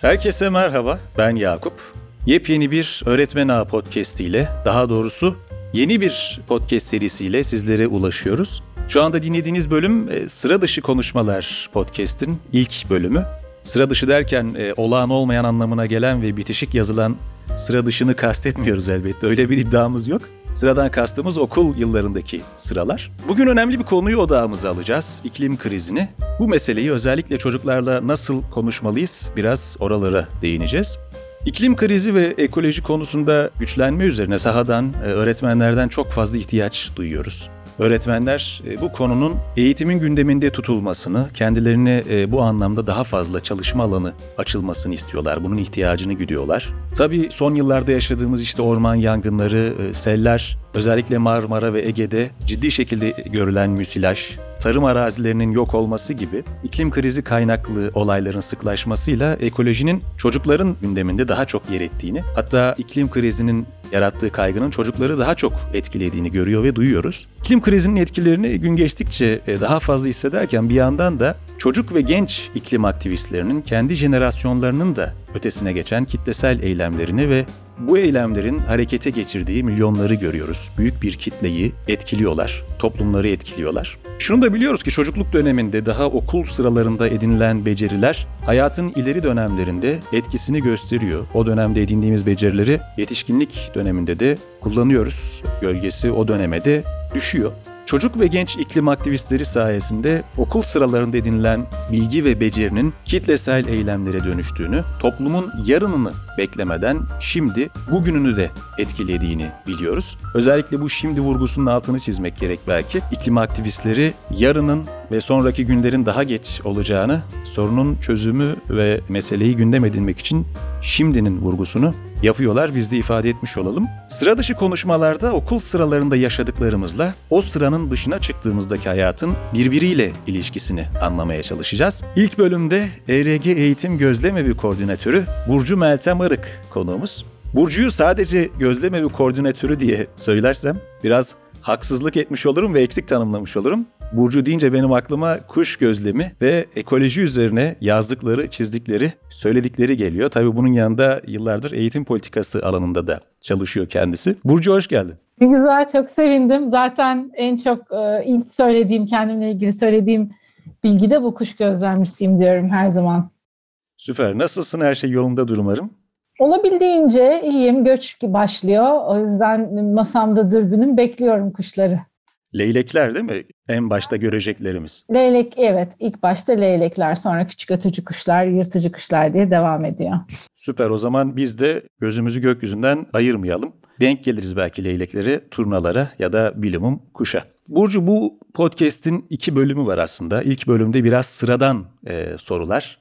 Herkese merhaba, ben Yakup. Yepyeni bir Öğretmen Ağı podcast ile, daha doğrusu yeni bir podcast serisiyle sizlere ulaşıyoruz. Şu anda dinlediğiniz bölüm e, Sıra Dışı Konuşmalar podcast'in ilk bölümü. Sıra dışı derken e, olağan olmayan anlamına gelen ve bitişik yazılan sıra dışını kastetmiyoruz elbette. Öyle bir iddiamız yok. Sıradan kastımız okul yıllarındaki sıralar. Bugün önemli bir konuyu odağımıza alacağız. İklim krizini. Bu meseleyi özellikle çocuklarla nasıl konuşmalıyız biraz oralara değineceğiz. İklim krizi ve ekoloji konusunda güçlenme üzerine sahadan, e, öğretmenlerden çok fazla ihtiyaç duyuyoruz. Öğretmenler e, bu konunun eğitimin gündeminde tutulmasını, kendilerine e, bu anlamda daha fazla çalışma alanı açılmasını istiyorlar. Bunun ihtiyacını güdüyorlar. Tabii son yıllarda yaşadığımız işte orman yangınları, e, seller, özellikle Marmara ve Ege'de ciddi şekilde görülen müsilaj, tarım arazilerinin yok olması gibi iklim krizi kaynaklı olayların sıklaşmasıyla ekolojinin çocukların gündeminde daha çok yer ettiğini, hatta iklim krizinin yarattığı kaygının çocukları daha çok etkilediğini görüyor ve duyuyoruz. İklim krizinin etkilerini gün geçtikçe e, daha fazla hissederken bir yandan da çocuk ve genç iklim aktivistlerinin kendi jenerasyonlarının da ötesine geçen kitlesel eylemlerini ve bu eylemlerin harekete geçirdiği milyonları görüyoruz. Büyük bir kitleyi etkiliyorlar, toplumları etkiliyorlar. Şunu da biliyoruz ki çocukluk döneminde daha okul sıralarında edinilen beceriler hayatın ileri dönemlerinde etkisini gösteriyor. O dönemde edindiğimiz becerileri yetişkinlik döneminde de kullanıyoruz. Gölgesi o döneme düşüyor. Çocuk ve genç iklim aktivistleri sayesinde okul sıralarında edinilen bilgi ve becerinin kitlesel eylemlere dönüştüğünü, toplumun yarınını beklemeden şimdi bugününü de etkilediğini biliyoruz. Özellikle bu şimdi vurgusunun altını çizmek gerek belki. İklim aktivistleri yarının ve sonraki günlerin daha geç olacağını, sorunun çözümü ve meseleyi gündem edinmek için şimdinin vurgusunu yapıyorlar. Biz de ifade etmiş olalım. Sıra dışı konuşmalarda okul sıralarında yaşadıklarımızla o sıranın dışına çıktığımızdaki hayatın birbiriyle ilişkisini anlamaya çalışacağız. İlk bölümde ERG Eğitim Gözlem Evi Koordinatörü Burcu Meltem Arık konuğumuz. Burcu'yu sadece gözlem evi koordinatörü diye söylersem biraz haksızlık etmiş olurum ve eksik tanımlamış olurum. Burcu deyince benim aklıma kuş gözlemi ve ekoloji üzerine yazdıkları, çizdikleri, söyledikleri geliyor. Tabii bunun yanında yıllardır eğitim politikası alanında da çalışıyor kendisi. Burcu hoş geldin. Güzel, çok sevindim. Zaten en çok e, ilk söylediğim, kendimle ilgili söylediğim bilgi de bu kuş gözlemcisiyim diyorum her zaman. Süper. Nasılsın? Her şey yolunda umarım. Olabildiğince iyiyim. Göç başlıyor. O yüzden masamda dürbünüm. Bekliyorum kuşları. Leylekler değil mi? En başta göreceklerimiz. Leylek evet. ilk başta leylekler sonra küçük ötücü kuşlar, yırtıcı kuşlar diye devam ediyor. Süper o zaman biz de gözümüzü gökyüzünden ayırmayalım. Denk geliriz belki leyleklere, turnalara ya da bilimum kuşa. Burcu bu podcast'in iki bölümü var aslında. İlk bölümde biraz sıradan e, sorular.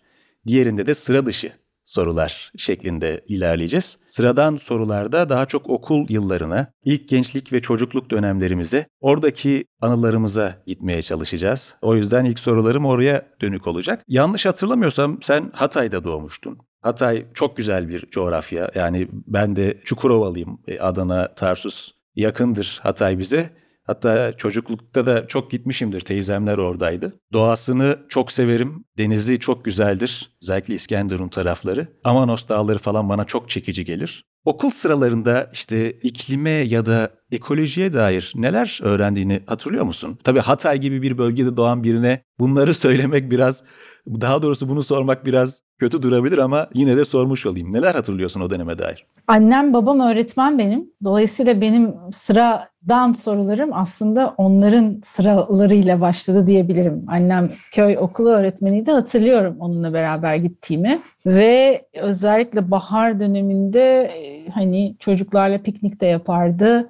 Diğerinde de sıra dışı sorular şeklinde ilerleyeceğiz. Sıradan sorularda daha çok okul yıllarına, ilk gençlik ve çocukluk dönemlerimize, oradaki anılarımıza gitmeye çalışacağız. O yüzden ilk sorularım oraya dönük olacak. Yanlış hatırlamıyorsam sen Hatay'da doğmuştun. Hatay çok güzel bir coğrafya. Yani ben de Çukurovalıyım. E, Adana, Tarsus yakındır Hatay bize. Hatta çocuklukta da çok gitmişimdir. Teyzemler oradaydı. Doğasını çok severim. Denizi çok güzeldir. Özellikle İskenderun tarafları. Amanos dağları falan bana çok çekici gelir. Okul sıralarında işte iklime ya da ekolojiye dair neler öğrendiğini hatırlıyor musun? Tabii Hatay gibi bir bölgede doğan birine bunları söylemek biraz, daha doğrusu bunu sormak biraz kötü durabilir ama yine de sormuş olayım. Neler hatırlıyorsun o döneme dair? Annem babam öğretmen benim. Dolayısıyla benim sıradan sorularım aslında onların sıralarıyla başladı diyebilirim. Annem köy okulu öğretmeniydi hatırlıyorum onunla beraber gittiğimi. Ve özellikle bahar döneminde e, hani çocuklarla piknik de yapardı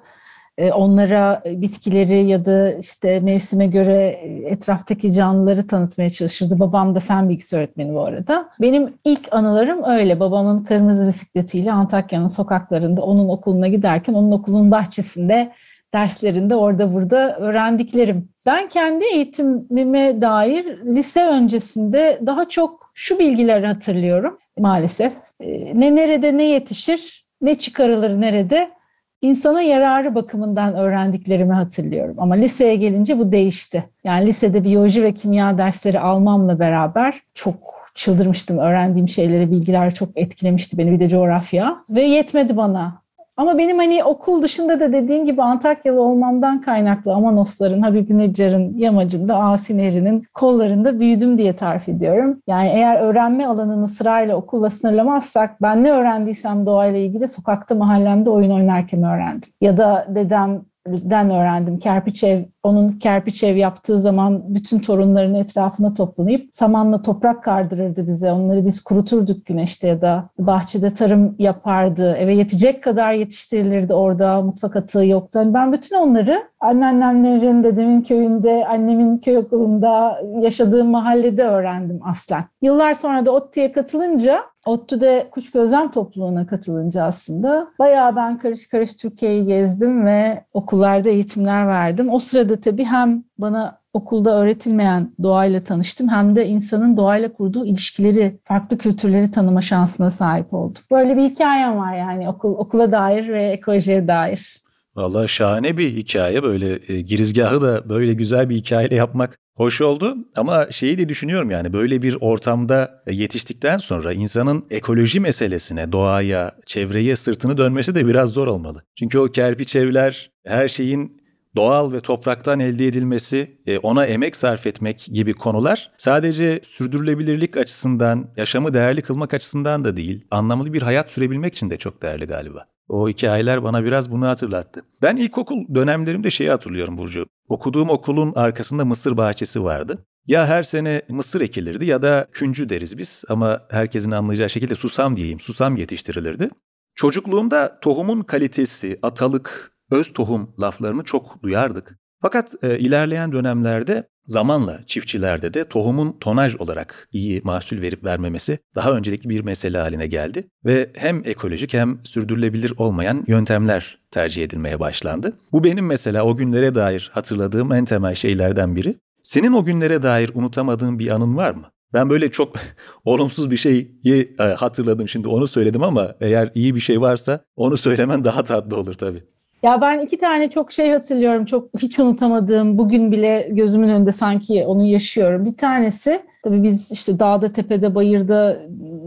onlara bitkileri ya da işte mevsime göre etraftaki canlıları tanıtmaya çalışırdı. Babam da fen bilgisi öğretmeni bu arada. Benim ilk anılarım öyle. Babamın kırmızı bisikletiyle Antakya'nın sokaklarında onun okuluna giderken onun okulun bahçesinde derslerinde orada burada öğrendiklerim. Ben kendi eğitimime dair lise öncesinde daha çok şu bilgileri hatırlıyorum maalesef. E, ne nerede ne yetişir, ne çıkarılır nerede insana yararı bakımından öğrendiklerimi hatırlıyorum. Ama liseye gelince bu değişti. Yani lisede biyoloji ve kimya dersleri almamla beraber çok çıldırmıştım. Öğrendiğim şeyleri, bilgiler çok etkilemişti beni. Bir de coğrafya. Ve yetmedi bana. Ama benim hani okul dışında da dediğin gibi Antakyalı olmamdan kaynaklı Amanosların, Habib Necar'ın yamacında, Asi Nehri'nin kollarında büyüdüm diye tarif ediyorum. Yani eğer öğrenme alanını sırayla okulla sınırlamazsak ben ne öğrendiysem doğayla ilgili sokakta mahallemde oyun oynarken öğrendim. Ya da dedem den öğrendim. Kerpiç ev, onun kerpiç ev yaptığı zaman bütün torunlarını etrafına toplanıp samanla toprak kardırırdı bize. Onları biz kuruturduk güneşte ya da bahçede tarım yapardı. Eve yetecek kadar yetiştirilirdi orada. Mutfak atığı yoktu. Yani ben bütün onları anneannemlerin, dedemin köyünde, annemin köy okulunda, yaşadığım mahallede öğrendim aslen. Yıllar sonra da ODTÜ'ye katılınca ODTÜ'de kuş gözlem topluluğuna katılınca aslında bayağı ben karış karış Türkiye'yi gezdim ve okullarda eğitimler verdim. O sırada tabii hem bana okulda öğretilmeyen doğayla tanıştım hem de insanın doğayla kurduğu ilişkileri, farklı kültürleri tanıma şansına sahip oldum. Böyle bir hikayem var yani okul okula dair ve ekolojiye dair. Vallahi şahane bir hikaye böyle e, girizgahı da böyle güzel bir hikayeyle yapmak hoş oldu ama şeyi de düşünüyorum yani böyle bir ortamda yetiştikten sonra insanın ekoloji meselesine, doğaya, çevreye sırtını dönmesi de biraz zor olmalı. Çünkü o kerpiç evler her şeyin doğal ve topraktan elde edilmesi, e, ona emek sarf etmek gibi konular sadece sürdürülebilirlik açısından, yaşamı değerli kılmak açısından da değil, anlamlı bir hayat sürebilmek için de çok değerli galiba. O hikayeler bana biraz bunu hatırlattı. Ben ilkokul dönemlerimde şeyi hatırlıyorum Burcu. Okuduğum okulun arkasında mısır bahçesi vardı. Ya her sene mısır ekilirdi ya da küncü deriz biz ama herkesin anlayacağı şekilde susam diyeyim, susam yetiştirilirdi. Çocukluğumda tohumun kalitesi, atalık, öz tohum laflarını çok duyardık. Fakat e, ilerleyen dönemlerde zamanla çiftçilerde de tohumun tonaj olarak iyi mahsul verip vermemesi daha öncelikli bir mesele haline geldi ve hem ekolojik hem sürdürülebilir olmayan yöntemler tercih edilmeye başlandı. Bu benim mesela o günlere dair hatırladığım en temel şeylerden biri. Senin o günlere dair unutamadığın bir anın var mı? Ben böyle çok olumsuz bir şeyi e, hatırladım şimdi onu söyledim ama eğer iyi bir şey varsa onu söylemen daha tatlı olur tabii. Ya ben iki tane çok şey hatırlıyorum. Çok hiç unutamadığım, bugün bile gözümün önünde sanki onu yaşıyorum. Bir tanesi tabii biz işte dağda, tepede, bayırda,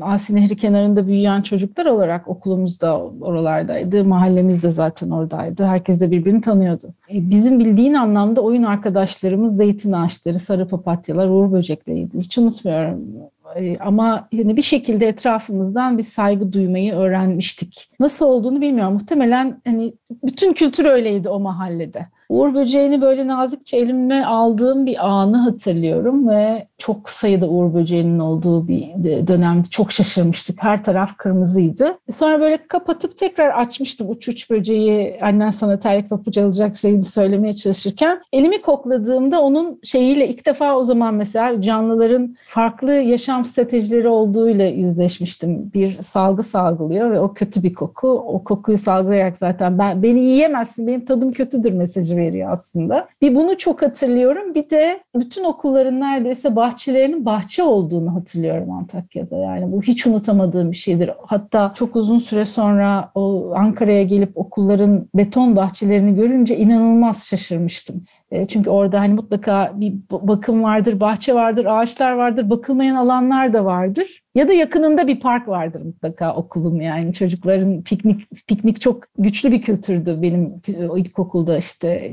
Asi Nehri kenarında büyüyen çocuklar olarak okulumuzda oralardaydı. Mahallemiz de zaten oradaydı. Herkes de birbirini tanıyordu. E, bizim bildiğin anlamda oyun arkadaşlarımız zeytin ağaçları, sarı papatyalar, uğur böcekleriydi. Hiç unutmuyorum ama yani bir şekilde etrafımızdan bir saygı duymayı öğrenmiştik. Nasıl olduğunu bilmiyorum. Muhtemelen hani bütün kültür öyleydi o mahallede. Uğur böceğini böyle nazikçe elime aldığım bir anı hatırlıyorum ve çok sayıda uğur böceğinin olduğu bir dönemde çok şaşırmıştık. Her taraf kırmızıydı. Sonra böyle kapatıp tekrar açmıştım uç uç böceği annen sana terlik papuç alacak şeyini söylemeye çalışırken. Elimi kokladığımda onun şeyiyle ilk defa o zaman mesela canlıların farklı yaşam stratejileri olduğuyla yüzleşmiştim. Bir salgı salgılıyor ve o kötü bir koku. O kokuyu salgılayarak zaten ben beni yiyemezsin benim tadım kötüdür mesajı veriyor aslında. Bir bunu çok hatırlıyorum. Bir de bütün okulların neredeyse bahçelerinin bahçe olduğunu hatırlıyorum Antakya'da. Yani bu hiç unutamadığım bir şeydir. Hatta çok uzun süre sonra o Ankara'ya gelip okulların beton bahçelerini görünce inanılmaz şaşırmıştım. E, çünkü orada hani mutlaka bir bakım vardır, bahçe vardır, ağaçlar vardır, bakılmayan alanlar da vardır. Ya da yakınında bir park vardır mutlaka okulun yani çocukların piknik piknik çok güçlü bir kültürdü benim ilkokulda işte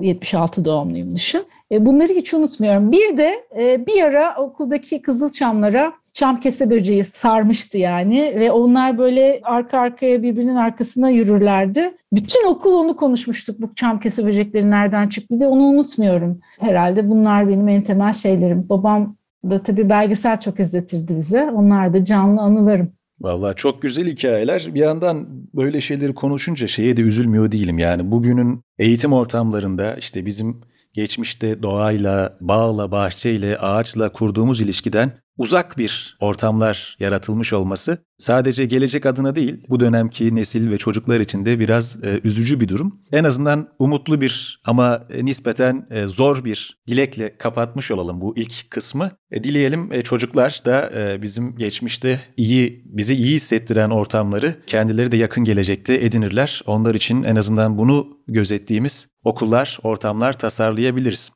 76 doğumluyum düşün. E, bunları hiç unutmuyorum. Bir de e, bir ara okuldaki kızılçamlara çam kese böceği sarmıştı yani ve onlar böyle arka arkaya birbirinin arkasına yürürlerdi. Bütün okul onu konuşmuştuk bu çam kese böcekleri nereden çıktı diye onu unutmuyorum. Herhalde bunlar benim en temel şeylerim. Babam da tabii belgesel çok izletirdi bize. Onlar da canlı anılarım. Vallahi çok güzel hikayeler. Bir yandan böyle şeyleri konuşunca şeye de üzülmüyor değilim. Yani bugünün eğitim ortamlarında işte bizim geçmişte doğayla, bağla, bahçeyle, ağaçla kurduğumuz ilişkiden uzak bir ortamlar yaratılmış olması sadece gelecek adına değil bu dönemki nesil ve çocuklar için de biraz e, üzücü bir durum. En azından umutlu bir ama e, nispeten e, zor bir dilekle kapatmış olalım bu ilk kısmı. E, dileyelim e, çocuklar da e, bizim geçmişte iyi bizi iyi hissettiren ortamları kendileri de yakın gelecekte edinirler. Onlar için en azından bunu gözettiğimiz okullar, ortamlar tasarlayabiliriz.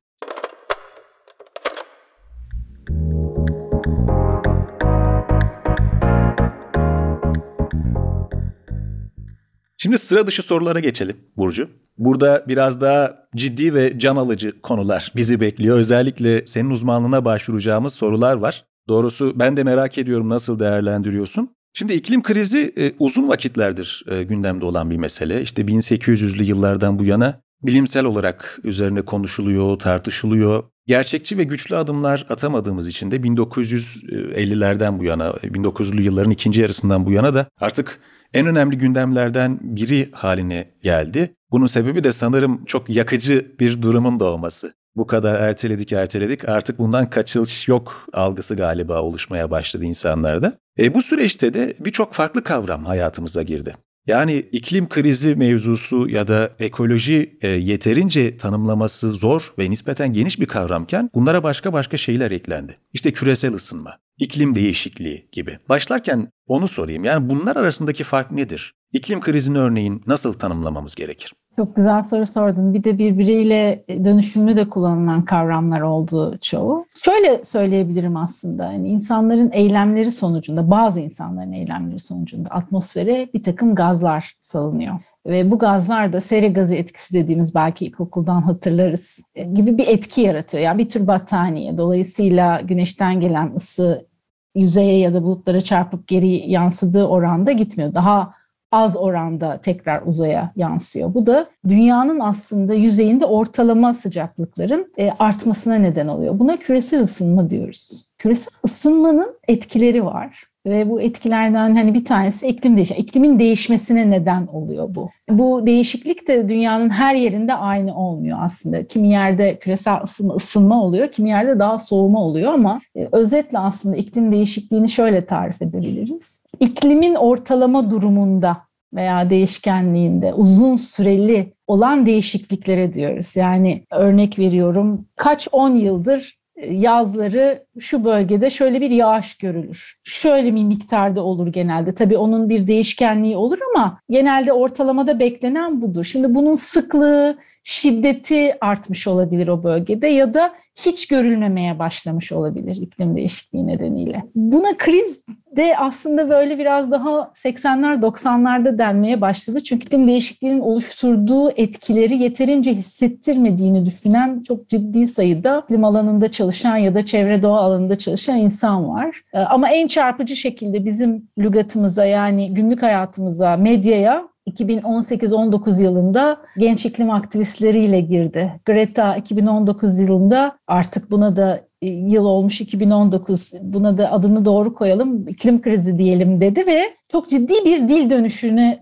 Şimdi sıra dışı sorulara geçelim Burcu. Burada biraz daha ciddi ve can alıcı konular bizi bekliyor. Özellikle senin uzmanlığına başvuracağımız sorular var. Doğrusu ben de merak ediyorum nasıl değerlendiriyorsun? Şimdi iklim krizi e, uzun vakitlerdir e, gündemde olan bir mesele. İşte 1800'lü yıllardan bu yana bilimsel olarak üzerine konuşuluyor, tartışılıyor. Gerçekçi ve güçlü adımlar atamadığımız için de 1950'lerden bu yana, 1900'lü yılların ikinci yarısından bu yana da artık en önemli gündemlerden biri haline geldi. Bunun sebebi de sanırım çok yakıcı bir durumun doğması. Bu kadar erteledik erteledik artık bundan kaçış yok algısı galiba oluşmaya başladı insanlarda. E, bu süreçte de birçok farklı kavram hayatımıza girdi. Yani iklim krizi mevzusu ya da ekoloji e, yeterince tanımlaması zor ve nispeten geniş bir kavramken bunlara başka başka şeyler eklendi. İşte küresel ısınma, iklim değişikliği gibi. Başlarken onu sorayım. Yani bunlar arasındaki fark nedir? İklim krizini örneğin nasıl tanımlamamız gerekir? Çok güzel soru sordun. Bir de birbiriyle dönüşümlü de kullanılan kavramlar olduğu çoğu. Şöyle söyleyebilirim aslında. Yani insanların eylemleri sonucunda, bazı insanların eylemleri sonucunda atmosfere bir takım gazlar salınıyor. Ve bu gazlar da sera gazı etkisi dediğimiz belki ilkokuldan hatırlarız e, gibi bir etki yaratıyor. Yani bir tür battaniye. Dolayısıyla güneşten gelen ısı yüzeye ya da bulutlara çarpıp geri yansıdığı oranda gitmiyor. Daha az oranda tekrar uzaya yansıyor. Bu da dünyanın aslında yüzeyinde ortalama sıcaklıkların e, artmasına neden oluyor. Buna küresel ısınma diyoruz. Küresel ısınmanın etkileri var. Ve bu etkilerden hani bir tanesi iklim değişimi. İklimin değişmesine neden oluyor bu. Bu değişiklik de dünyanın her yerinde aynı olmuyor aslında. Kimi yerde küresel ısınma, ısınma oluyor, kimi yerde daha soğuma oluyor ama e, özetle aslında iklim değişikliğini şöyle tarif edebiliriz. İklimin ortalama durumunda veya değişkenliğinde uzun süreli olan değişikliklere diyoruz. Yani örnek veriyorum kaç on yıldır yazları şu bölgede şöyle bir yağış görülür. Şöyle bir miktarda olur genelde. Tabii onun bir değişkenliği olur ama genelde ortalamada beklenen budur. Şimdi bunun sıklığı, şiddeti artmış olabilir o bölgede ya da hiç görülmemeye başlamış olabilir iklim değişikliği nedeniyle. Buna kriz de aslında böyle biraz daha 80'ler 90'larda denmeye başladı. Çünkü iklim değişikliğinin oluşturduğu etkileri yeterince hissettirmediğini düşünen çok ciddi sayıda iklim alanında çalışan ya da çevre doğa alanında çalışan insan var. Ee, ama en çarpıcı şekilde bizim lügatımıza yani günlük hayatımıza, medyaya 2018-19 yılında genç iklim aktivistleriyle girdi. Greta 2019 yılında artık buna da e, yıl olmuş 2019 buna da adını doğru koyalım iklim krizi diyelim dedi ve çok ciddi bir dil dönüşüne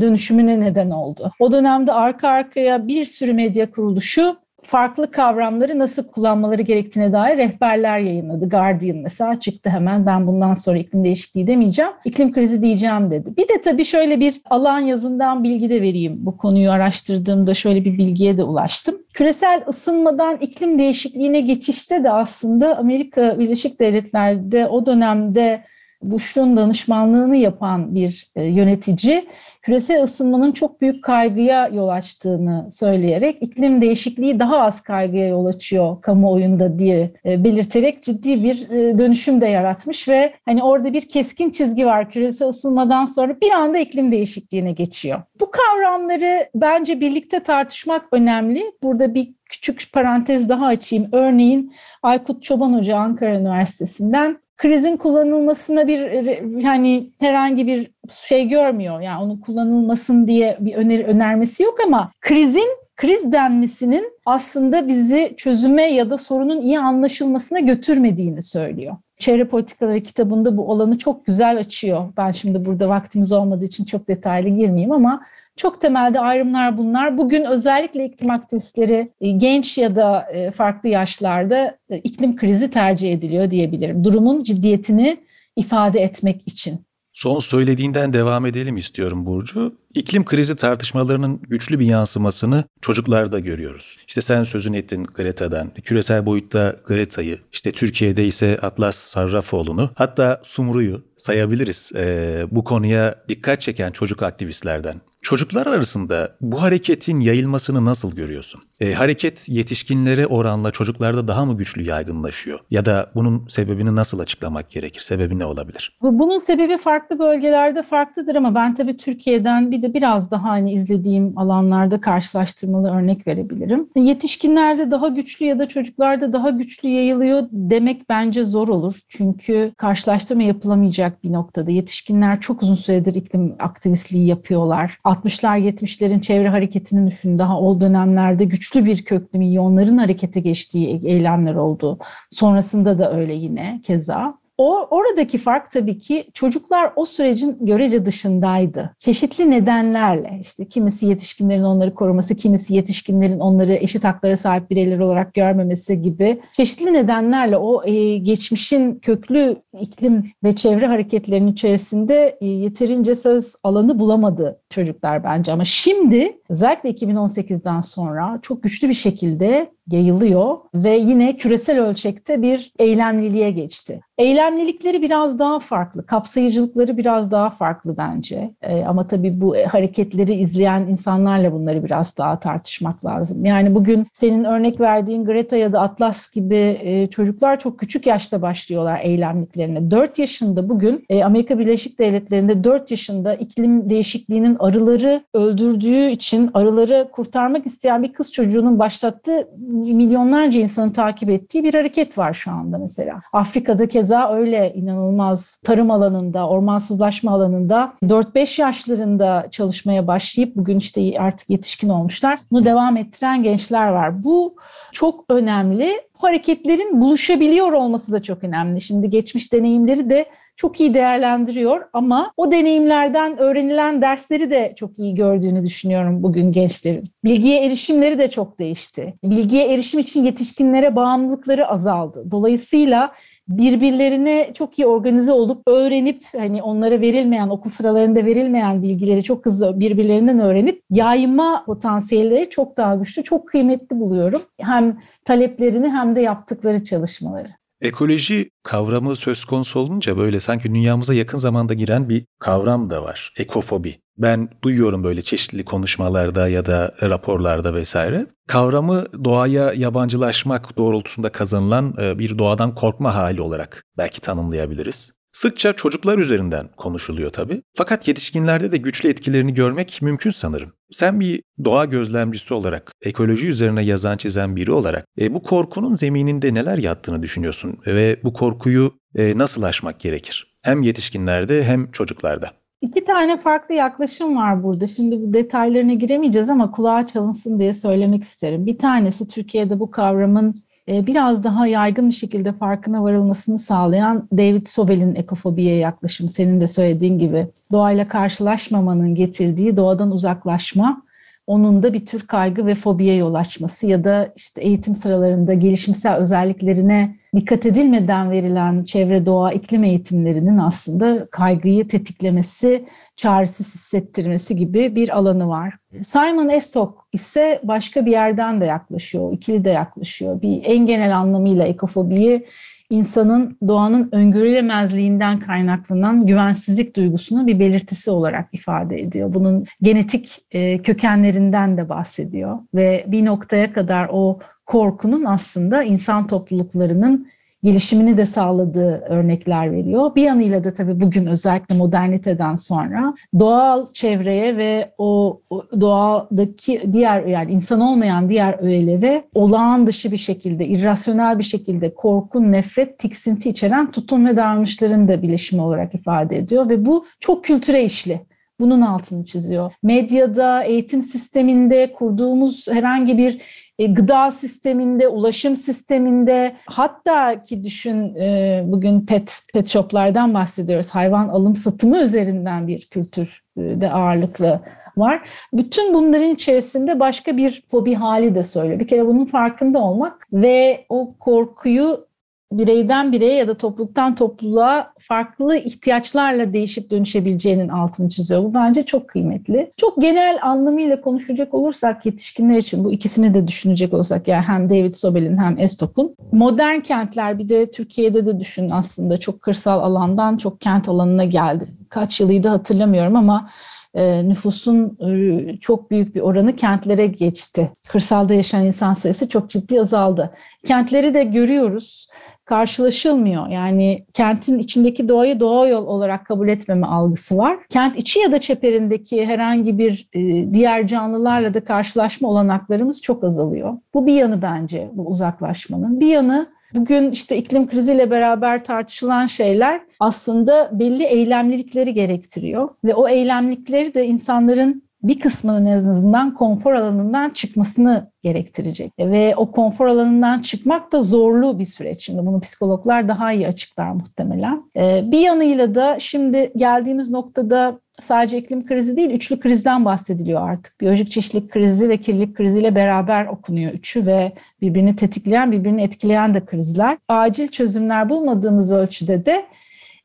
dönüşümüne neden oldu. O dönemde arka arkaya bir sürü medya kuruluşu farklı kavramları nasıl kullanmaları gerektiğine dair rehberler yayınladı. Guardian mesela çıktı hemen ben bundan sonra iklim değişikliği demeyeceğim, iklim krizi diyeceğim dedi. Bir de tabii şöyle bir alan yazından bilgi de vereyim. Bu konuyu araştırdığımda şöyle bir bilgiye de ulaştım. Küresel ısınmadan iklim değişikliğine geçişte de aslında Amerika Birleşik Devletleri'de o dönemde Bush'un danışmanlığını yapan bir e, yönetici küresel ısınmanın çok büyük kaygıya yol açtığını söyleyerek iklim değişikliği daha az kaygıya yol açıyor kamuoyunda diye e, belirterek ciddi bir e, dönüşüm de yaratmış ve hani orada bir keskin çizgi var küresel ısınmadan sonra bir anda iklim değişikliğine geçiyor. Bu kavramları bence birlikte tartışmak önemli. Burada bir küçük parantez daha açayım. Örneğin Aykut Çoban Hoca Ankara Üniversitesi'nden krizin kullanılmasına bir yani herhangi bir şey görmüyor. Yani onun kullanılmasın diye bir öneri önermesi yok ama krizin kriz denmesinin aslında bizi çözüme ya da sorunun iyi anlaşılmasına götürmediğini söylüyor. Çevre Politikaları kitabında bu olanı çok güzel açıyor. Ben şimdi burada vaktimiz olmadığı için çok detaylı girmeyeyim ama çok temelde ayrımlar bunlar. Bugün özellikle iklim aktivistleri e, genç ya da e, farklı yaşlarda e, iklim krizi tercih ediliyor diyebilirim. Durumun ciddiyetini ifade etmek için. Son söylediğinden devam edelim istiyorum Burcu. İklim krizi tartışmalarının güçlü bir yansımasını çocuklarda görüyoruz. İşte sen sözün ettin Greta'dan, küresel boyutta Greta'yı, işte Türkiye'de ise Atlas Sarrafoğlu'nu, hatta Sumru'yu sayabiliriz ee, bu konuya dikkat çeken çocuk aktivistlerden. Çocuklar arasında bu hareketin yayılmasını nasıl görüyorsun? E, hareket yetişkinlere oranla çocuklarda daha mı güçlü yaygınlaşıyor? Ya da bunun sebebini nasıl açıklamak gerekir? Sebebi ne olabilir? Bunun sebebi farklı bölgelerde farklıdır ama ben tabii Türkiye'den bir de biraz daha hani izlediğim alanlarda karşılaştırmalı örnek verebilirim. Yetişkinlerde daha güçlü ya da çocuklarda daha güçlü yayılıyor demek bence zor olur. Çünkü karşılaştırma yapılamayacak bir noktada. Yetişkinler çok uzun süredir iklim aktivistliği yapıyorlar. 60'lar 70'lerin çevre hareketinin düşün daha o dönemlerde güçlü bir köklü milyonların harekete geçtiği eylemler oldu. Sonrasında da öyle yine keza. O oradaki fark tabii ki çocuklar o sürecin görece dışındaydı. Çeşitli nedenlerle işte kimisi yetişkinlerin onları koruması, kimisi yetişkinlerin onları eşit haklara sahip bireyler olarak görmemesi gibi çeşitli nedenlerle o e, geçmişin köklü iklim ve çevre hareketlerinin içerisinde e, yeterince söz alanı bulamadı çocuklar bence ama şimdi özellikle 2018'den sonra çok güçlü bir şekilde yayılıyor ve yine küresel ölçekte bir eylemliliğe geçti. Eylemlilikleri biraz daha farklı, kapsayıcılıkları biraz daha farklı bence. E, ama tabii bu hareketleri izleyen insanlarla bunları biraz daha tartışmak lazım. Yani bugün senin örnek verdiğin Greta ya da Atlas gibi e, çocuklar çok küçük yaşta başlıyorlar eylemliklerine. 4 yaşında bugün e, Amerika Birleşik Devletleri'nde 4 yaşında iklim değişikliğinin arıları öldürdüğü için arıları kurtarmak isteyen bir kız çocuğunun başlattığı milyonlarca insanın takip ettiği bir hareket var şu anda mesela. Afrika'da keza öyle inanılmaz tarım alanında, ormansızlaşma alanında 4-5 yaşlarında çalışmaya başlayıp bugün işte artık yetişkin olmuşlar. Bunu devam ettiren gençler var. Bu çok önemli. Bu hareketlerin buluşabiliyor olması da çok önemli. Şimdi geçmiş deneyimleri de çok iyi değerlendiriyor ama o deneyimlerden öğrenilen dersleri de çok iyi gördüğünü düşünüyorum bugün gençlerin. Bilgiye erişimleri de çok değişti. Bilgiye erişim için yetişkinlere bağımlılıkları azaldı. Dolayısıyla birbirlerine çok iyi organize olup öğrenip hani onlara verilmeyen okul sıralarında verilmeyen bilgileri çok hızlı birbirlerinden öğrenip yayma potansiyelleri çok daha güçlü, çok kıymetli buluyorum. Hem taleplerini hem de yaptıkları çalışmaları. Ekoloji kavramı söz konusu olunca böyle sanki dünyamıza yakın zamanda giren bir kavram da var. Ekofobi. Ben duyuyorum böyle çeşitli konuşmalarda ya da raporlarda vesaire. Kavramı doğaya yabancılaşmak doğrultusunda kazanılan e, bir doğadan korkma hali olarak belki tanımlayabiliriz. Sıkça çocuklar üzerinden konuşuluyor tabii. Fakat yetişkinlerde de güçlü etkilerini görmek mümkün sanırım. Sen bir doğa gözlemcisi olarak, ekoloji üzerine yazan çizen biri olarak e, bu korkunun zemininde neler yattığını düşünüyorsun ve bu korkuyu e, nasıl aşmak gerekir? Hem yetişkinlerde hem çocuklarda. İki tane farklı yaklaşım var burada. Şimdi bu detaylarına giremeyeceğiz ama kulağa çalınsın diye söylemek isterim. Bir tanesi Türkiye'de bu kavramın biraz daha yaygın bir şekilde farkına varılmasını sağlayan David Sobel'in ekofobiye yaklaşım. Senin de söylediğin gibi doğayla karşılaşmamanın getirdiği doğadan uzaklaşma, onun da bir tür kaygı ve fobiye yol açması ya da işte eğitim sıralarında gelişimsel özelliklerine dikkat edilmeden verilen çevre, doğa, iklim eğitimlerinin aslında kaygıyı tetiklemesi, çaresiz hissettirmesi gibi bir alanı var. Simon Estok ise başka bir yerden de yaklaşıyor, ikili de yaklaşıyor. Bir en genel anlamıyla ekofobiyi insanın doğanın öngörülemezliğinden kaynaklanan güvensizlik duygusunun bir belirtisi olarak ifade ediyor. Bunun genetik e, kökenlerinden de bahsediyor ve bir noktaya kadar o korkunun aslında insan topluluklarının gelişimini de sağladığı örnekler veriyor. Bir yanıyla da tabii bugün özellikle moderniteden sonra doğal çevreye ve o, o doğadaki diğer yani insan olmayan diğer öğelere olağan dışı bir şekilde, irrasyonel bir şekilde korku, nefret, tiksinti içeren tutum ve davranışların da bileşimi olarak ifade ediyor ve bu çok kültüre işli. Bunun altını çiziyor. Medyada, eğitim sisteminde kurduğumuz herhangi bir e, gıda sisteminde, ulaşım sisteminde hatta ki düşün e, bugün pet, pet shoplardan bahsediyoruz. Hayvan alım satımı üzerinden bir kültür e, de ağırlıklı var. Bütün bunların içerisinde başka bir fobi hali de söylüyor. Bir kere bunun farkında olmak ve o korkuyu bireyden bireye ya da topluluktan topluluğa farklı ihtiyaçlarla değişip dönüşebileceğinin altını çiziyor. Bu bence çok kıymetli. Çok genel anlamıyla konuşacak olursak yetişkinler için bu ikisini de düşünecek olursak yani hem David Sobel'in hem Estop'un modern kentler bir de Türkiye'de de düşün aslında çok kırsal alandan çok kent alanına geldi. Kaç yılıydı hatırlamıyorum ama e, nüfusun e, çok büyük bir oranı kentlere geçti. Kırsalda yaşayan insan sayısı çok ciddi azaldı. Kentleri de görüyoruz karşılaşılmıyor. Yani kentin içindeki doğayı doğa yol olarak kabul etmeme algısı var. Kent içi ya da çeperindeki herhangi bir e, diğer canlılarla da karşılaşma olanaklarımız çok azalıyor. Bu bir yanı bence bu uzaklaşmanın. Bir yanı Bugün işte iklim kriziyle beraber tartışılan şeyler aslında belli eylemlilikleri gerektiriyor ve o eylemlikleri de insanların bir kısmının en azından konfor alanından çıkmasını gerektirecek. Ve o konfor alanından çıkmak da zorlu bir süreç. Şimdi bunu psikologlar daha iyi açıklar muhtemelen. Ee, bir yanıyla da şimdi geldiğimiz noktada sadece iklim krizi değil, üçlü krizden bahsediliyor artık. Biyolojik çeşitlilik krizi ve kirlilik kriziyle beraber okunuyor üçü ve birbirini tetikleyen, birbirini etkileyen de krizler. Acil çözümler bulmadığımız ölçüde de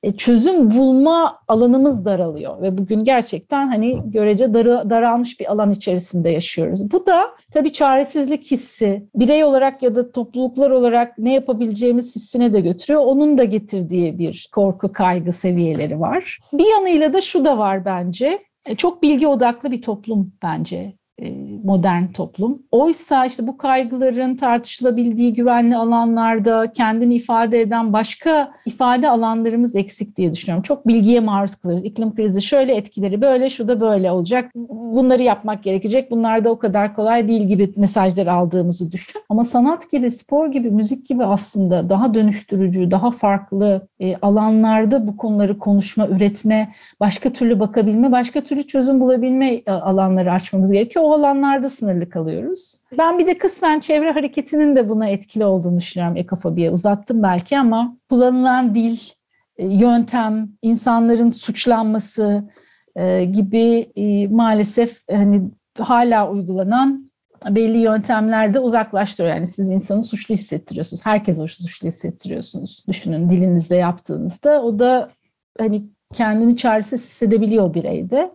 e, çözüm bulma alanımız daralıyor ve bugün gerçekten hani görece darı, daralmış bir alan içerisinde yaşıyoruz. Bu da tabii çaresizlik hissi, birey olarak ya da topluluklar olarak ne yapabileceğimiz hissine de götürüyor. Onun da getirdiği bir korku, kaygı seviyeleri var. Bir yanıyla da şu da var bence. E, çok bilgi odaklı bir toplum bence modern toplum. Oysa işte bu kaygıların tartışılabildiği güvenli alanlarda kendini ifade eden başka ifade alanlarımız eksik diye düşünüyorum. Çok bilgiye maruz kalırız. İklim krizi şöyle etkileri böyle, şu da böyle olacak. Bunları yapmak gerekecek. Bunlar da o kadar kolay değil gibi mesajlar aldığımızı düşün. Ama sanat gibi, spor gibi, müzik gibi aslında daha dönüştürücü, daha farklı e, alanlarda bu konuları konuşma, üretme, başka türlü bakabilme, başka türlü çözüm bulabilme e, alanları açmamız gerekiyor. O alanlarda sınırlı kalıyoruz. Ben bir de kısmen çevre hareketinin de buna etkili olduğunu düşünüyorum ekofobiye. Uzattım belki ama kullanılan dil, e, yöntem, insanların suçlanması e, gibi maalesef hani hala uygulanan belli yöntemlerde uzaklaştırıyor. Yani siz insanı suçlu hissettiriyorsunuz. Herkese suçlu hissettiriyorsunuz. Düşünün dilinizde yaptığınızda. O da hani kendini çaresiz hissedebiliyor bireyde.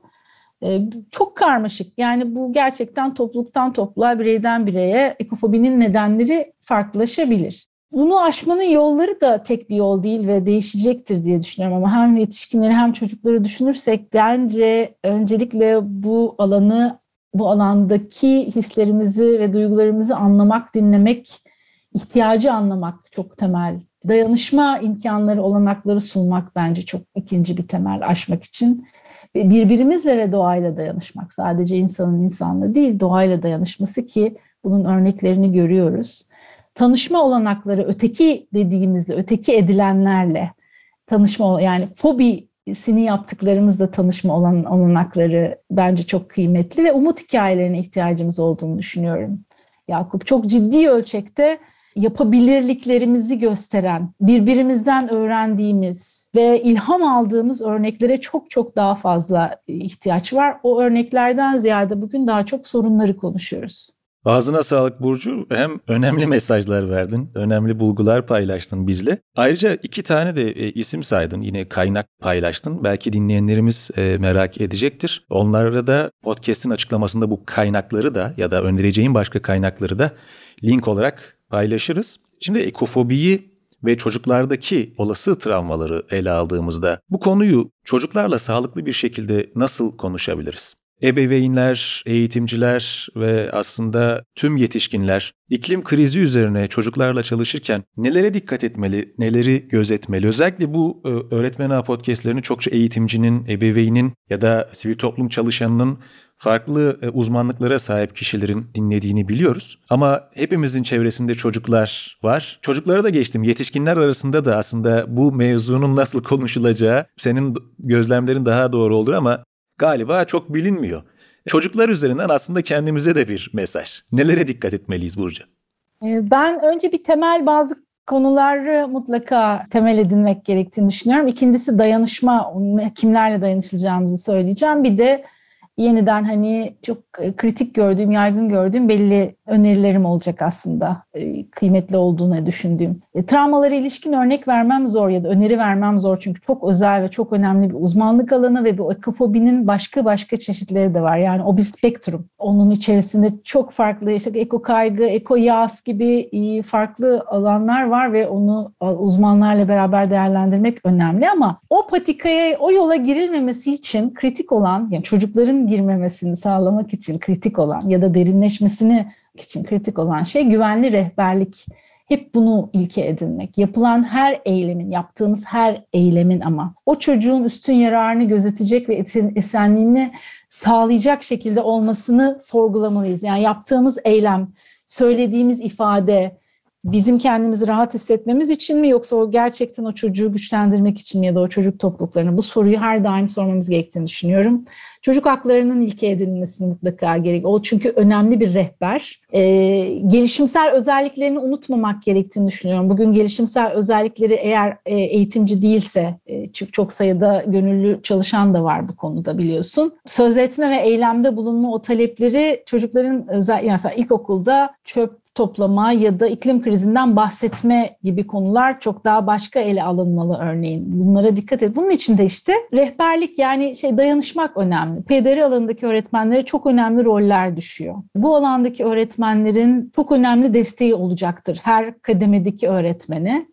Ee, çok karmaşık. Yani bu gerçekten topluluktan topluluğa, bireyden bireye ekofobinin nedenleri farklılaşabilir. Bunu aşmanın yolları da tek bir yol değil ve değişecektir diye düşünüyorum ama hem yetişkinleri hem çocukları düşünürsek bence öncelikle bu alanı bu alandaki hislerimizi ve duygularımızı anlamak, dinlemek, ihtiyacı anlamak çok temel. Dayanışma imkanları, olanakları sunmak bence çok ikinci bir temel aşmak için. Birbirimizle ve doğayla dayanışmak. Sadece insanın insanla değil, doğayla dayanışması ki bunun örneklerini görüyoruz. Tanışma olanakları öteki dediğimizle, öteki edilenlerle tanışma yani fobi sini yaptıklarımızla tanışma olan olanakları bence çok kıymetli ve umut hikayelerine ihtiyacımız olduğunu düşünüyorum. Yakup çok ciddi ölçekte yapabilirliklerimizi gösteren, birbirimizden öğrendiğimiz ve ilham aldığımız örneklere çok çok daha fazla ihtiyaç var. O örneklerden ziyade bugün daha çok sorunları konuşuyoruz. Ağzına sağlık Burcu. Hem önemli mesajlar verdin, önemli bulgular paylaştın bizle. Ayrıca iki tane de e, isim saydın, yine kaynak paylaştın. Belki dinleyenlerimiz e, merak edecektir. Onlara da podcast'in açıklamasında bu kaynakları da ya da önereceğin başka kaynakları da link olarak paylaşırız. Şimdi ekofobiyi ve çocuklardaki olası travmaları ele aldığımızda bu konuyu çocuklarla sağlıklı bir şekilde nasıl konuşabiliriz? Ebeveynler, eğitimciler ve aslında tüm yetişkinler iklim krizi üzerine çocuklarla çalışırken nelere dikkat etmeli, neleri gözetmeli? Özellikle bu e, öğretmen ağ podcastlerini çokça eğitimcinin, ebeveynin ya da sivil toplum çalışanının farklı e, uzmanlıklara sahip kişilerin dinlediğini biliyoruz. Ama hepimizin çevresinde çocuklar var. Çocuklara da geçtim. Yetişkinler arasında da aslında bu mevzunun nasıl konuşulacağı senin gözlemlerin daha doğru olur ama galiba çok bilinmiyor. Çocuklar üzerinden aslında kendimize de bir mesaj. Nelere dikkat etmeliyiz Burcu? Ee, ben önce bir temel bazı konuları mutlaka temel edinmek gerektiğini düşünüyorum. İkincisi dayanışma, kimlerle dayanışacağımızı söyleyeceğim. Bir de yeniden hani çok e, kritik gördüğüm, yaygın gördüğüm belli önerilerim olacak aslında. E, kıymetli olduğunu düşündüğüm. E, travmalara ilişkin örnek vermem zor ya da öneri vermem zor çünkü çok özel ve çok önemli bir uzmanlık alanı ve bu ekofobinin başka başka çeşitleri de var. Yani o bir spektrum. Onun içerisinde çok farklı işte eko kaygı, eko yas gibi farklı alanlar var ve onu uzmanlarla beraber değerlendirmek önemli ama o patikaya, o yola girilmemesi için kritik olan yani çocukların girmemesini sağlamak için kritik olan ya da derinleşmesini için kritik olan şey güvenli rehberlik. Hep bunu ilke edinmek. Yapılan her eylemin, yaptığımız her eylemin ama o çocuğun üstün yararını gözetecek ve esenliğini sağlayacak şekilde olmasını sorgulamalıyız. Yani yaptığımız eylem, söylediğimiz ifade, bizim kendimizi rahat hissetmemiz için mi yoksa o gerçekten o çocuğu güçlendirmek için mi ya da o çocuk topluluklarına bu soruyu her daim sormamız gerektiğini düşünüyorum. Çocuk haklarının ilke edilmesini mutlaka gerek. O çünkü önemli bir rehber. Ee, gelişimsel özelliklerini unutmamak gerektiğini düşünüyorum. Bugün gelişimsel özellikleri eğer e, eğitimci değilse e, çünkü çok sayıda gönüllü çalışan da var bu konuda biliyorsun. Söz etme ve eylemde bulunma o talepleri çocukların özel yani ilkokulda çöp toplama ya da iklim krizinden bahsetme gibi konular çok daha başka ele alınmalı örneğin. Bunlara dikkat et. Bunun için de işte rehberlik yani şey dayanışmak önemli. PDR alanındaki öğretmenlere çok önemli roller düşüyor. Bu alandaki öğretmenlerin çok önemli desteği olacaktır her kademedeki öğretmeni.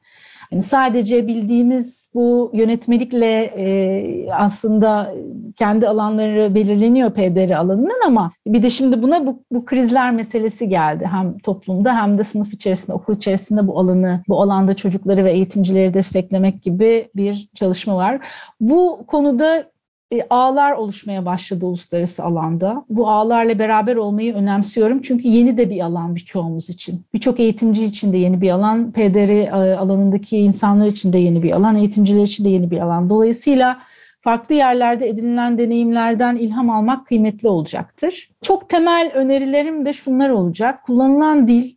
Yani sadece bildiğimiz bu yönetmelikle e, aslında kendi alanları belirleniyor PDR alanının ama bir de şimdi buna bu, bu krizler meselesi geldi. Hem toplumda hem de sınıf içerisinde, okul içerisinde bu alanı, bu alanda çocukları ve eğitimcileri desteklemek gibi bir çalışma var. Bu konuda e, ağlar oluşmaya başladı uluslararası alanda. Bu ağlarla beraber olmayı önemsiyorum çünkü yeni de bir alan birçoğumuz için. Birçok eğitimci için de yeni bir alan, PDR e, alanındaki insanlar için de yeni bir alan, eğitimciler için de yeni bir alan. Dolayısıyla farklı yerlerde edinilen deneyimlerden ilham almak kıymetli olacaktır. Çok temel önerilerim de şunlar olacak. Kullanılan dil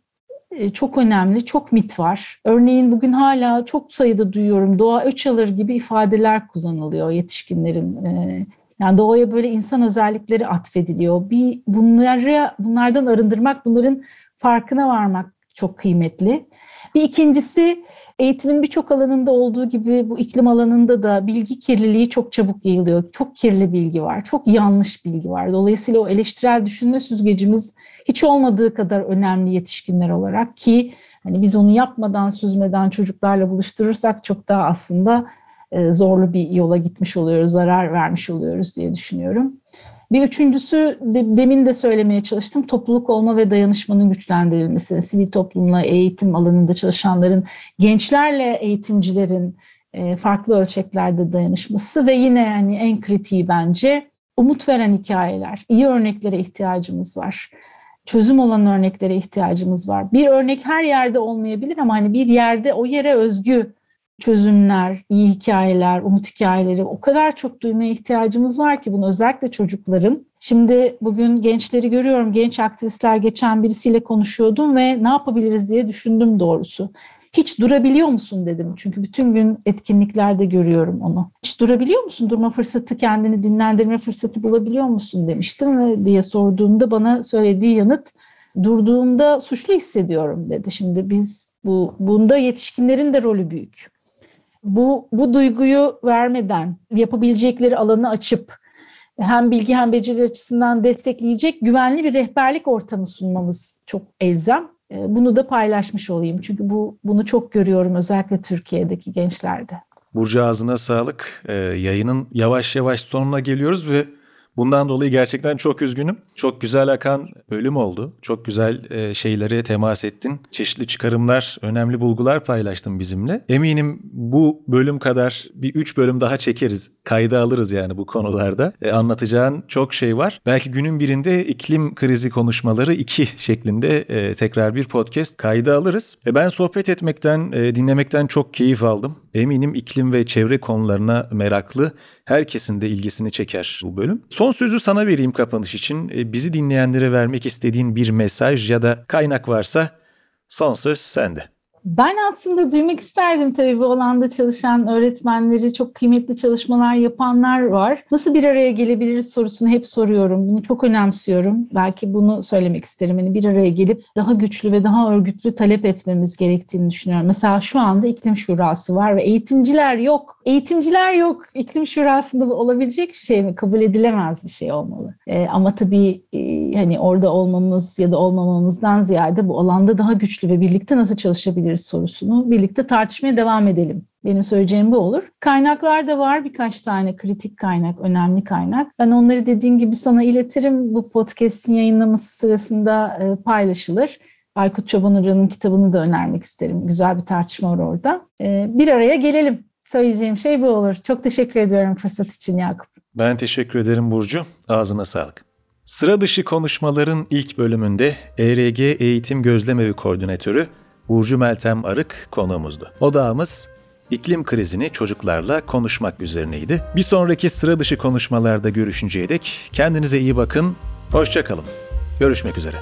çok önemli, çok mit var. Örneğin bugün hala çok sayıda duyuyorum doğa öç alır gibi ifadeler kullanılıyor yetişkinlerin. E, yani doğaya böyle insan özellikleri atfediliyor. Bir bunları bunlardan arındırmak, bunların farkına varmak çok kıymetli. Bir ikincisi eğitimin birçok alanında olduğu gibi bu iklim alanında da bilgi kirliliği çok çabuk yayılıyor. Çok kirli bilgi var, çok yanlış bilgi var. Dolayısıyla o eleştirel düşünme süzgecimiz hiç olmadığı kadar önemli yetişkinler olarak ki hani biz onu yapmadan, süzmeden çocuklarla buluşturursak çok daha aslında e, zorlu bir yola gitmiş oluyoruz, zarar vermiş oluyoruz diye düşünüyorum. Bir üçüncüsü demin de söylemeye çalıştım topluluk olma ve dayanışmanın güçlendirilmesi, sivil toplumla eğitim alanında çalışanların, gençlerle eğitimcilerin e, farklı ölçeklerde dayanışması ve yine yani en kritiği bence umut veren hikayeler, iyi örneklere ihtiyacımız var. Çözüm olan örneklere ihtiyacımız var. Bir örnek her yerde olmayabilir ama hani bir yerde o yere özgü çözümler, iyi hikayeler, umut hikayeleri o kadar çok duymaya ihtiyacımız var ki bunu özellikle çocukların. Şimdi bugün gençleri görüyorum, genç aktivistler geçen birisiyle konuşuyordum ve ne yapabiliriz diye düşündüm doğrusu. Hiç durabiliyor musun dedim. Çünkü bütün gün etkinliklerde görüyorum onu. Hiç durabiliyor musun? Durma fırsatı, kendini dinlendirme fırsatı bulabiliyor musun demiştim ve diye sorduğumda bana söylediği yanıt durduğumda suçlu hissediyorum dedi. Şimdi biz bu bunda yetişkinlerin de rolü büyük bu, bu duyguyu vermeden yapabilecekleri alanı açıp hem bilgi hem beceri açısından destekleyecek güvenli bir rehberlik ortamı sunmamız çok elzem. Ee, bunu da paylaşmış olayım çünkü bu bunu çok görüyorum özellikle Türkiye'deki gençlerde. Burcu ağzına sağlık. Ee, yayının yavaş yavaş sonuna geliyoruz ve Bundan dolayı gerçekten çok üzgünüm. Çok güzel akan bölüm oldu. Çok güzel e, şeylere temas ettin. Çeşitli çıkarımlar, önemli bulgular paylaştın bizimle. Eminim bu bölüm kadar bir üç bölüm daha çekeriz. Kayda alırız yani bu konularda. E, anlatacağın çok şey var. Belki günün birinde iklim krizi konuşmaları iki şeklinde e, tekrar bir podcast kayda alırız. E, ben sohbet etmekten, e, dinlemekten çok keyif aldım. Eminim iklim ve çevre konularına meraklı herkesin de ilgisini çeker bu bölüm. Son sözü sana vereyim kapanış için. E, bizi dinleyenlere vermek istediğin bir mesaj ya da kaynak varsa son söz sende. Ben aslında duymak isterdim tabii bu alanda çalışan öğretmenleri, çok kıymetli çalışmalar yapanlar var. Nasıl bir araya gelebiliriz sorusunu hep soruyorum. Bunu çok önemsiyorum. Belki bunu söylemek isterim. Hani bir araya gelip daha güçlü ve daha örgütlü talep etmemiz gerektiğini düşünüyorum. Mesela şu anda iklim şurası var ve eğitimciler yok. Eğitimciler yok. İklim şurasında olabilecek şey mi? Kabul edilemez bir şey olmalı. Ee, ama tabii e, hani orada olmamız ya da olmamamızdan ziyade bu alanda daha güçlü ve birlikte nasıl çalışabiliriz sorusunu birlikte tartışmaya devam edelim. Benim söyleyeceğim bu olur. Kaynaklar da var birkaç tane kritik kaynak, önemli kaynak. Ben onları dediğim gibi sana iletirim. Bu podcast'in yayınlaması sırasında e, paylaşılır. Aykut Çoban Hoca'nın kitabını da önermek isterim. Güzel bir tartışma var orada. E, bir araya gelelim. Söyleyeceğim şey bu olur. Çok teşekkür ediyorum fırsat için Yakup. Ben teşekkür ederim Burcu. Ağzına sağlık. Sıra dışı konuşmaların ilk bölümünde ERG Eğitim Gözlemevi Koordinatörü Burcu Meltem Arık konuğumuzdu. Odağımız iklim krizini çocuklarla konuşmak üzerineydi. Bir sonraki sıra dışı konuşmalarda görüşünceye dek kendinize iyi bakın, hoşçakalın. Görüşmek üzere.